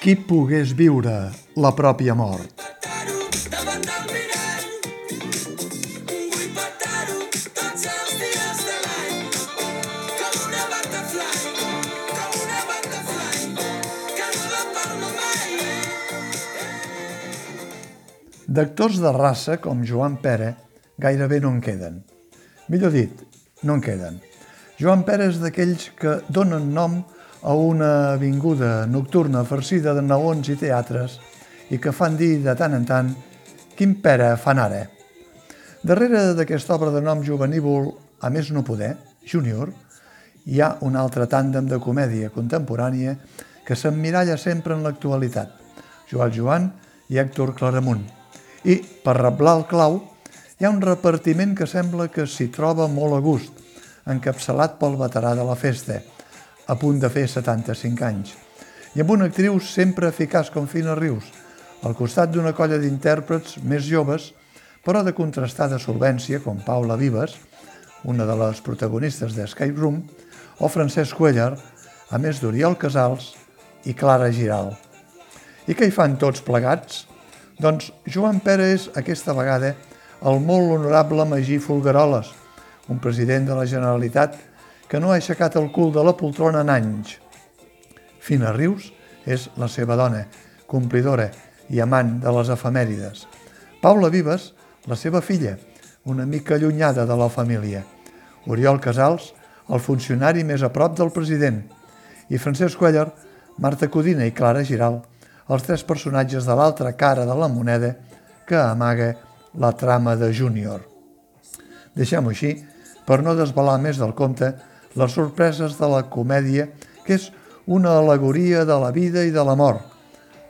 Qui pogués viure la pròpia mort? D'actors de raça com Joan Pere gairebé no en queden. Millor dit, no en queden. Joan Pere és d'aquells que donen nom a una avinguda nocturna farcida de naons i teatres i que fan dir de tant en tant quin Pere fan ara. Darrere d'aquesta obra de nom juvenívol, a més no poder, Júnior, hi ha un altre tàndem de comèdia contemporània que s'emmiralla sempre en l'actualitat, Joan Joan i Héctor Claramunt. I, per reblar el clau, hi ha un repartiment que sembla que s'hi troba molt a gust, encapçalat pel veterà de la festa, a punt de fer 75 anys, i amb una actriu sempre eficaç com Fina Rius, al costat d'una colla d'intèrprets més joves, però de contrastada solvència, com Paula Vives, una de les protagonistes d'Escape Room, o Francesc Cuellar, a més d'Oriol Casals i Clara Giral. I què hi fan tots plegats? Doncs Joan Pere és, aquesta vegada, el molt honorable Magí Folgueroles, un president de la Generalitat que no ha aixecat el cul de la poltrona en anys. Fina Rius és la seva dona, complidora i amant de les efemèrides. Paula Vives, la seva filla, una mica allunyada de la família. Oriol Casals, el funcionari més a prop del president. I Francesc Cuellar, Marta Codina i Clara Giral, els tres personatges de l'altra cara de la moneda que amaga la trama de Júnior. Deixem-ho així, per no desvelar més del compte, les sorpreses de la comèdia, que és una alegoria de la vida i de la mort,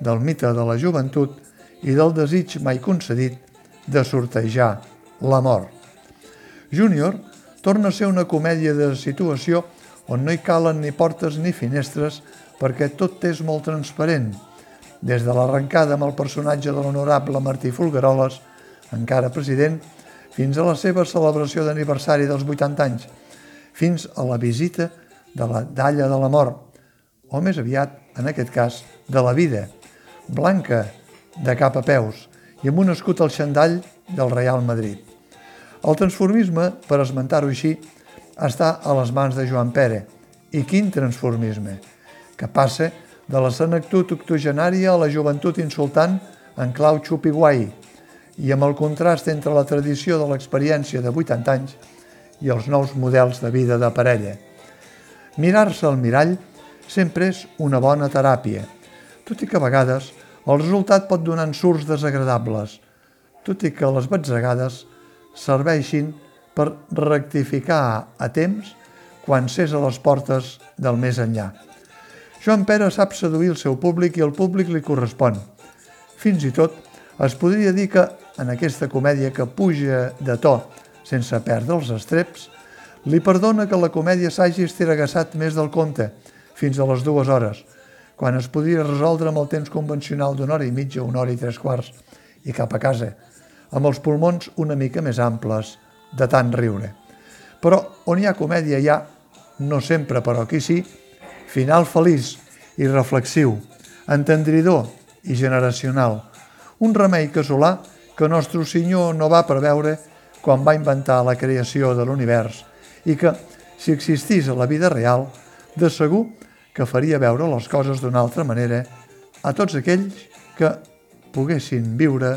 del mite de la joventut i del desig mai concedit de sortejar la mort. Júnior torna a ser una comèdia de situació on no hi calen ni portes ni finestres perquè tot és molt transparent, des de l'arrencada amb el personatge de l'honorable Martí Folgueroles, encara president, fins a la seva celebració d'aniversari dels 80 anys, fins a la visita de la dalla de la mort, o més aviat, en aquest cas, de la vida, blanca de cap a peus i amb un escut al xandall del Real Madrid. El transformisme, per esmentar-ho així, està a les mans de Joan Pere. I quin transformisme! Que passa de la senectut octogenària a la joventut insultant en clau xupiguai i amb el contrast entre la tradició de l'experiència de 80 anys i els nous models de vida de parella. Mirar-se al mirall sempre és una bona teràpia, tot i que a vegades el resultat pot donar ensurts desagradables, tot i que les batzegades serveixin per rectificar a temps quan s'és a les portes del més enllà. Joan Pere sap seduir el seu públic i el públic li correspon. Fins i tot es podria dir que en aquesta comèdia que puja de to sense perdre els estreps, li perdona que la comèdia s'hagi estiragassat més del compte, fins a les dues hores, quan es podria resoldre amb el temps convencional d'una hora i mitja, una hora i tres quarts, i cap a casa, amb els pulmons una mica més amples de tant riure. Però on hi ha comèdia hi ha, no sempre però aquí sí, final feliç i reflexiu, entendridor i generacional, un remei casolà que Nostre Senyor no va preveure quan va inventar la creació de l'univers i que, si existís a la vida real, de segur que faria veure les coses d'una altra manera a tots aquells que poguessin viure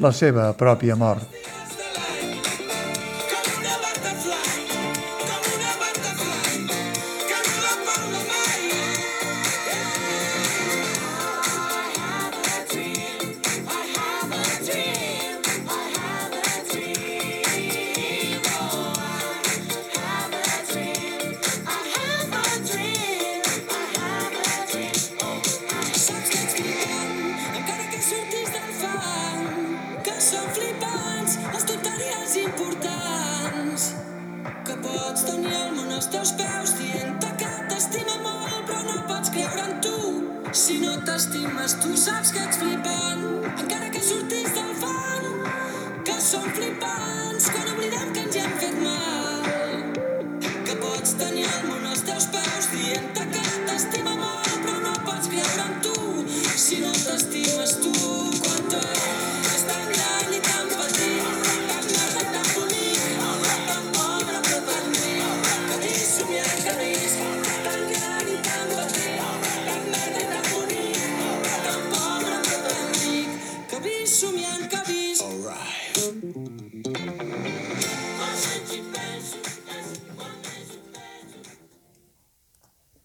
la seva pròpia mort. Són flipants els tutorials importants que pots tenir el món als teus peus dient-te que t'estima molt però no pots creure en tu. Si no t'estimes tu saps que ets flipant encara que sortis del fang que són flipants quan oblidem que ens hi hem fet mal. Que pots tenir el món als teus peus dient-te que t'estima molt però no pots creure en tu. Si no t'estimes tu